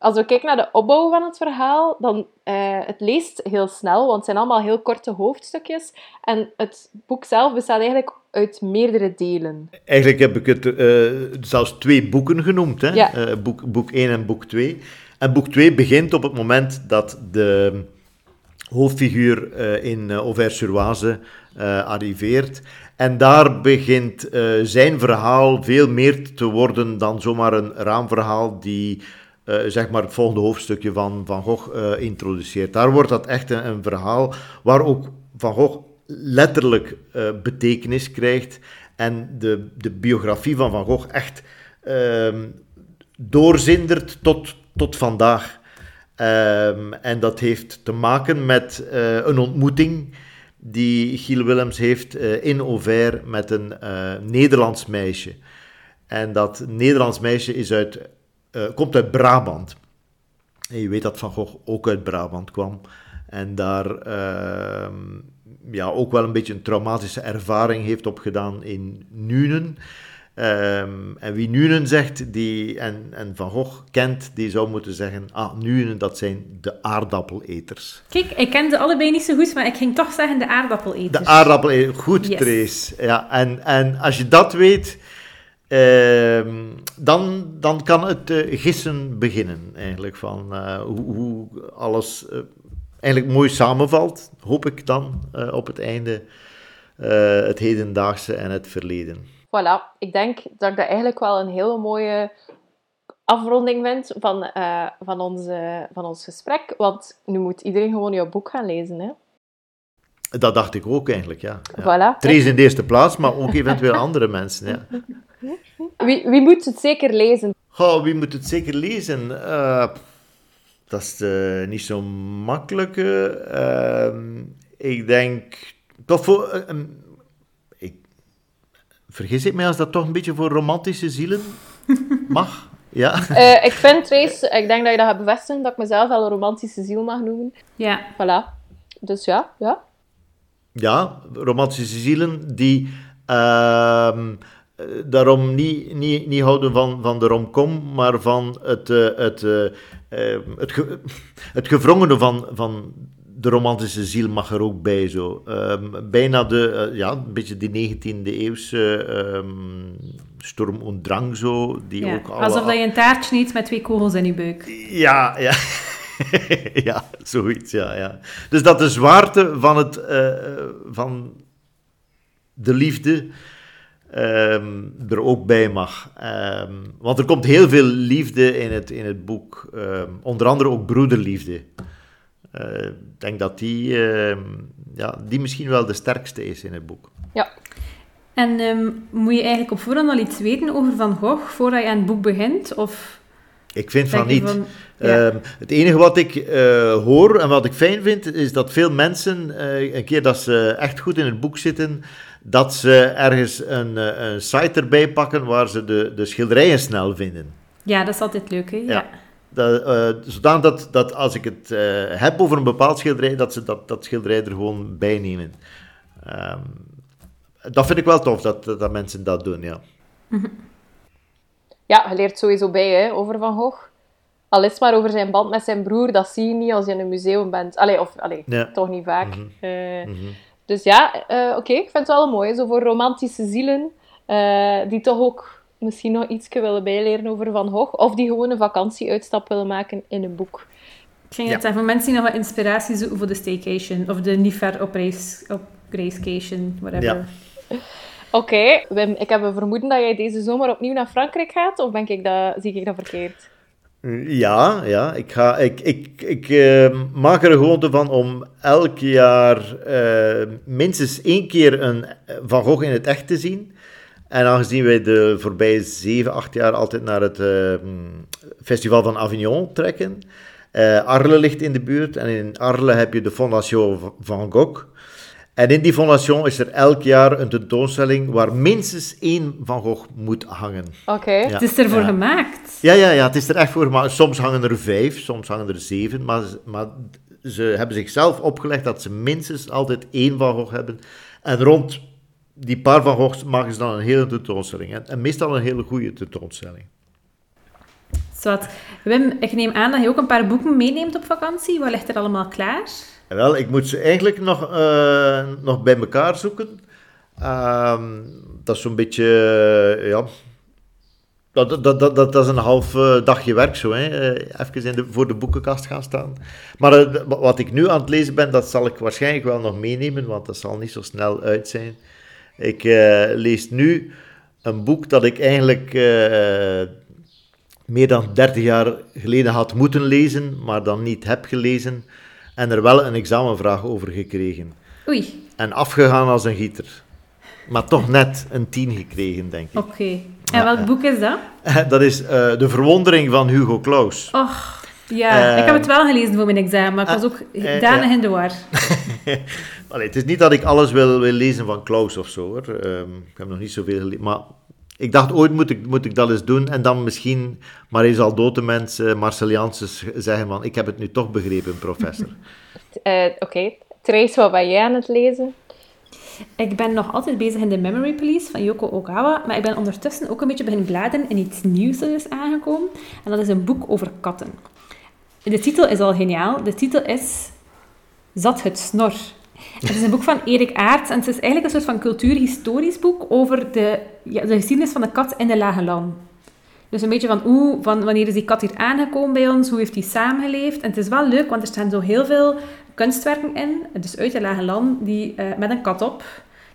[SPEAKER 2] Als we kijken naar de opbouw van het verhaal, dan uh, het leest heel snel, want het zijn allemaal heel korte hoofdstukjes. En het boek zelf bestaat eigenlijk uit meerdere delen.
[SPEAKER 4] Eigenlijk heb ik het uh, zelfs twee boeken genoemd. Hè? Ja. Uh, boek, boek 1 en boek 2. En boek 2 begint op het moment dat de hoofdfiguur uh, in Auvers-sur-Oise arriveert. En daar begint zijn verhaal veel meer te worden dan zomaar een raamverhaal die zeg maar het volgende hoofdstukje van Van Gogh introduceert. Daar wordt dat echt een, verhaal waar ook Van Gogh letterlijk betekenis krijgt en de, de biografie van Van Gogh echt ehm, doorzindert tot, tot vandaag. Um, en dat heeft te maken met uh, een ontmoeting die Giel Willems heeft uh, in Auvers met een uh, Nederlands meisje. En dat Nederlands meisje is uit, komt uit Brabant. En je weet dat Van Gogh ook uit Brabant kwam. En daar ehm, ja, ook wel een beetje een traumatische ervaring heeft opgedaan in Nuenen. Um, en wie Nuenen zegt die, en, en Van Gogh kent, die zou moeten zeggen: Ah, Nuenen, dat zijn de aardappeleters.
[SPEAKER 3] Kijk, ik kende allebei niet zo goed, maar ik ging toch zeggen de aardappeleters.
[SPEAKER 4] De aardappeleters, goed, yes. Trace. Ja, en, en als je dat weet, dan, dan kan het uh, gissen beginnen, eigenlijk, van uh, hoe, hoe, alles uh, eigenlijk mooi samenvalt, hoop ik dan op het einde, het hedendaagse en het verleden
[SPEAKER 2] voilà, ik denk dat ik dat eigenlijk wel een hele mooie afronding vind van, van, onze, van ons gesprek. Want nu moet iedereen gewoon jouw boek gaan lezen, hè?
[SPEAKER 4] Dat dacht ik ook eigenlijk, ja.
[SPEAKER 2] ja.
[SPEAKER 4] Voilà. In de eerste plaats, maar ook eventueel andere mensen, ja.
[SPEAKER 2] Wie, wie moet het zeker lezen?
[SPEAKER 4] Oh, wie moet het zeker lezen? Uh, dat is uh, niet zo makkelijk. Ehm, ik denk toch voor Vergis ik mij als dat toch een beetje voor romantische zielen <laughs> mag? Ja.
[SPEAKER 2] Uh, ik vind, Trace, ik denk dat je dat gaat bevestigen, dat ik mezelf wel een romantische ziel mag noemen.
[SPEAKER 3] Ja.
[SPEAKER 2] Voilà. Dus ja, ja.
[SPEAKER 4] Ja, romantische zielen die uh, daarom niet, niet, niet houden van, van de romcom, maar van het, uh, het, uh, het, ge, het gevrongene van, van de romantische ziel mag er ook bij. Zo. Um, bijna de, uh, ja, een beetje die 19e eeuwse um, storm und drang zo. Die
[SPEAKER 3] ja,
[SPEAKER 4] ook alle...
[SPEAKER 3] Alsof dat je een taartje niet met twee kogels in je buik.
[SPEAKER 4] Ja, ja. <laughs> ja, zoiets, ja, ja. Dus dat de zwaarte van, het, uh, van de liefde um, er ook bij mag. Um, want er komt heel veel liefde in het, in het boek. Um, onder andere ook broederliefde. Eh, ik denk dat die, ehm, ja, die misschien wel de sterkste is in het boek.
[SPEAKER 2] Ja.
[SPEAKER 3] En ehm, moet je eigenlijk op voorhand al iets weten over Van Gogh voordat je aan het boek begint? Of
[SPEAKER 4] Ik vind van niet.
[SPEAKER 3] van- ja.
[SPEAKER 4] Ehm, het enige wat ik eh, hoor en wat ik fijn vind, is dat veel mensen, eh, een keer dat ze echt goed in het boek zitten, dat ze ergens een, eh, een site erbij pakken waar ze de, de schilderijen snel vinden.
[SPEAKER 3] ja, dat is altijd leuk, hè? Ja.
[SPEAKER 4] Ja. Dat, zodanig dat, dat als ik het heb over een bepaald schilderij, dat ze dat, dat schilderij er gewoon bij nemen. Ehm, dat vind ik wel tof, dat, dat mensen dat doen, ja. <laughs>
[SPEAKER 2] Ja, je leert sowieso bij hè, over Van Gogh. Al is het maar over zijn band met zijn broer, dat zie je niet als je in een museum bent. Allee, of allee,
[SPEAKER 4] Ja.
[SPEAKER 2] toch niet vaak.
[SPEAKER 4] Mhm.
[SPEAKER 2] Eh,
[SPEAKER 4] Mhm.
[SPEAKER 2] Dus ja, eh, oké, ik vind het wel mooi. Zo voor romantische zielen, eh, die toch ook misschien nog iets willen bijleren over Van Gogh. Of die gewoon een vakantieuitstap willen maken in een boek.
[SPEAKER 3] Ik ging
[SPEAKER 4] Ja.
[SPEAKER 3] het zeggen, voor mensen die nog wat inspiratie zoeken voor de staycation. Of de niet ver op reis, op reiscation, whatever.
[SPEAKER 4] Ja.
[SPEAKER 2] Oké, Wim, ik heb een vermoeden dat jij deze zomer opnieuw naar Frankrijk gaat. Of ben ik dat, zie ik dat verkeerd?
[SPEAKER 4] Ja, ja. Ik, ga, ik, ik, ik eh, maak er een gewoonte van om elk jaar eh, minstens één keer een eh, Van Gogh in het echt te zien. En aangezien wij de voorbije zeven, acht jaar altijd naar het eh, Festival van Avignon trekken. eh, Arles ligt in de buurt en in Arles heb je de Fondation Van Gogh. En in die fondation is er elk jaar een tentoonstelling waar minstens één Van Gogh moet hangen.
[SPEAKER 2] Oké.
[SPEAKER 4] Ja.
[SPEAKER 3] Het is ervoor
[SPEAKER 4] Ja.
[SPEAKER 3] gemaakt.
[SPEAKER 4] Ja, ja, ja, het is er echt voor. Maar soms hangen er vijf, soms hangen er zeven. Maar, maar ze hebben zichzelf opgelegd dat ze minstens altijd één Van Gogh hebben. En rond die paar Van Goghs maken ze dan een hele tentoonstelling. En, en meestal een hele goede tentoonstelling.
[SPEAKER 3] Zwat. Wim, ik neem aan dat je ook een paar boeken meeneemt op vakantie. Wat ligt er allemaal klaar?
[SPEAKER 4] Wel, ik moet ze eigenlijk nog, eh, nog bij elkaar zoeken. Ehm, dat is zo'n beetje, eh, ja... Dat, dat, dat, dat, dat is een half eh, dagje werk zo, hè. Even in de, voor de boekenkast gaan staan. Maar wat ik nu aan het lezen ben, dat zal ik waarschijnlijk wel nog meenemen, want dat zal niet zo snel uit zijn. Ik lees nu een boek dat ik eigenlijk meer dan 30 jaar geleden had moeten lezen, maar dan niet heb gelezen en er wel een examenvraag over gekregen.
[SPEAKER 3] Oei,
[SPEAKER 4] En afgegaan als een gieter. Maar toch net een 10 gekregen, denk ik.
[SPEAKER 3] oké. En welk
[SPEAKER 4] ja.
[SPEAKER 3] boek is dat? <laughs>
[SPEAKER 4] Dat is eh, De Verwondering van Hugo Claus.
[SPEAKER 3] Och, ja. Ik heb het wel gelezen voor mijn examen, maar ik was ook
[SPEAKER 4] eh,
[SPEAKER 3] danig
[SPEAKER 4] ja.
[SPEAKER 3] in de war. <laughs>
[SPEAKER 4] Allee, het is niet dat ik alles wil, wil lezen van Claus of zo, hoor. Ehm, ik heb nog niet zoveel gelezen. Maar ik dacht, ooit moet ik, moet ik dat eens doen. En dan misschien, maar is al dood de mensen, Marcel Janssens, zeggen van, ik heb het nu toch begrepen, professor. <laughs>
[SPEAKER 2] Eh, Oké. Trace, wat ben jij aan het lezen?
[SPEAKER 3] Ik ben nog altijd bezig in The Memory Police van Yoko Ogawa, maar ik ben ondertussen ook een beetje beginnen bladeren in iets nieuws dat is aangekomen. En dat is een boek over katten. De titel is al geniaal. De titel is Zat het snor. Het is een boek van Erik Aert en het is eigenlijk een soort van cultuurhistorisch boek over de, ja, de geschiedenis van de kat in de Lage Land. Dus een beetje van, hoe, van wanneer is die kat hier aangekomen bij ons, hoe heeft die samengeleefd. En het is wel leuk, want er staan zo heel veel kunstwerken in, dus uit de Lage Land, die, eh, met een kat op.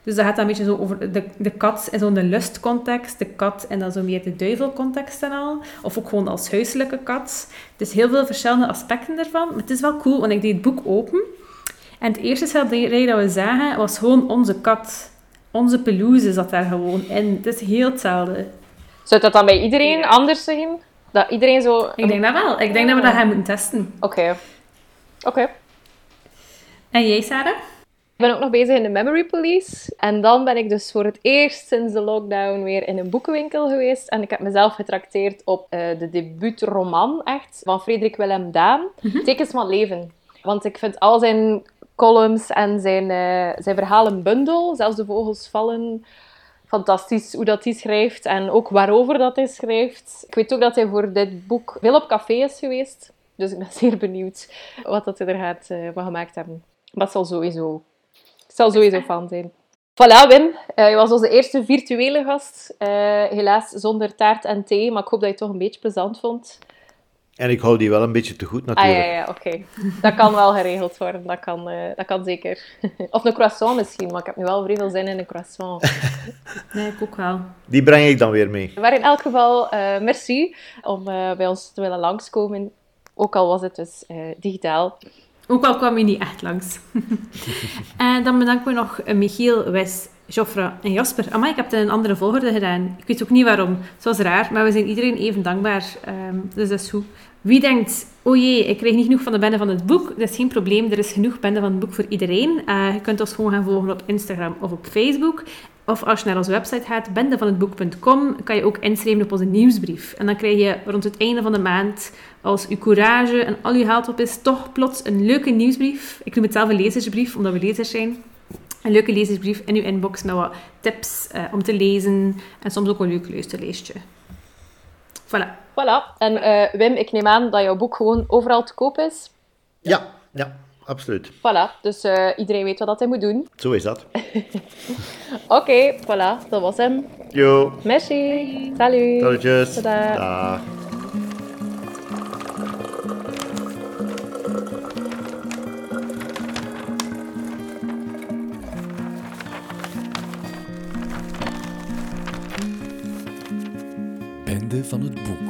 [SPEAKER 3] Dus dat gaat dan een beetje zo over de, de kat in zo'n lustcontext, de kat en dan zo meer de duivelcontext en al. Of ook gewoon als huiselijke kat. Dus heel veel verschillende aspecten ervan. Maar het is wel cool, want ik deed het boek open. En het eerste schilderij dat we zagen, was gewoon onze kat. Onze pelouse zat daar gewoon in. Het is heel hetzelfde.
[SPEAKER 2] Zou dat dan bij iedereen anders zijn? Dat iedereen zo...
[SPEAKER 3] Ik denk dat wel. Ik denk dat we dat gaan moeten testen.
[SPEAKER 2] Oké. Oké.
[SPEAKER 3] En jij, Sarah?
[SPEAKER 2] Ik ben ook nog bezig in de Memory Police. En dan ben ik dus voor het eerst sinds de lockdown weer in een boekenwinkel geweest. En ik heb mezelf getrakteerd op eh, de debuutroman, echt, van Frederik Willem Daan. Tekens van leven. Want ik vind al zijn columns en zijn, eh, zijn verhalenbundel, zelfs de vogels vallen, fantastisch hoe dat hij schrijft. En ook waarover dat hij schrijft. Ik weet ook dat hij voor dit boek veel op café is geweest. Dus ik ben <laughs> zeer benieuwd wat dat hij er gaat eh, van gemaakt hebben. Maar het zal sowieso zal sowieso fan zijn. Voilà, Wim. Eh, je was onze eerste virtuele gast. Helaas zonder taart en thee, maar ik hoop dat je het toch een beetje plezant vond.
[SPEAKER 4] En ik hou die wel een beetje te goed,
[SPEAKER 2] Ah
[SPEAKER 4] natuurlijk.
[SPEAKER 2] ja, ja, oké. Dat kan wel geregeld worden. Dat kan, eh, dat kan zeker. <laughs> Of een croissant misschien, maar ik heb nu wel vrij veel zin in een croissant. <laughs>
[SPEAKER 3] Nee, ik ook wel.
[SPEAKER 4] Die breng ik dan weer mee.
[SPEAKER 2] Maar in elk geval, eh, merci om eh, bij ons te willen langskomen. Ook al was het dus eh, digitaal.
[SPEAKER 3] Ook al kwam je niet echt langs. <laughs> en dan bedanken we nog Michiel, Wes, Joffre en Jasper. Amai, ik heb het in een andere volgorde gedaan. Ik weet ook niet waarom. Het was raar, maar we zijn iedereen even dankbaar. Ehm, dus dat is goed. Wie denkt, oh jee, ik krijg niet genoeg van de bende van het boek. Dat is geen probleem, er is genoeg bende van het boek voor iedereen. Uh, je kunt ons gewoon gaan volgen op Instagram of op Facebook. Of als je naar onze website gaat, bendevanhetboek.com, kan je ook inschrijven op onze nieuwsbrief. En dan krijg je rond het einde van de maand, als uw courage en al uw haalt op is, toch plots een leuke nieuwsbrief. Ik noem het zelf een lezersbrief, omdat we lezers zijn. Een leuke lezersbrief in uw inbox met wat tips uh, om te lezen en soms ook een leuk luisterlijstje. Voilà.
[SPEAKER 2] Voilà. En uh, Wim, ik neem aan dat jouw boek gewoon overal te koop is.
[SPEAKER 4] Ja, ja, absoluut.
[SPEAKER 2] Voilà, dus uh, iedereen weet wat dat hij moet doen.
[SPEAKER 4] Zo is dat. <laughs>
[SPEAKER 2] Oké, okay, voilà, dat was hem.
[SPEAKER 4] Yo.
[SPEAKER 2] Merci. Salut.
[SPEAKER 4] Salutjes.
[SPEAKER 2] Tada.
[SPEAKER 1] Bende van het boek.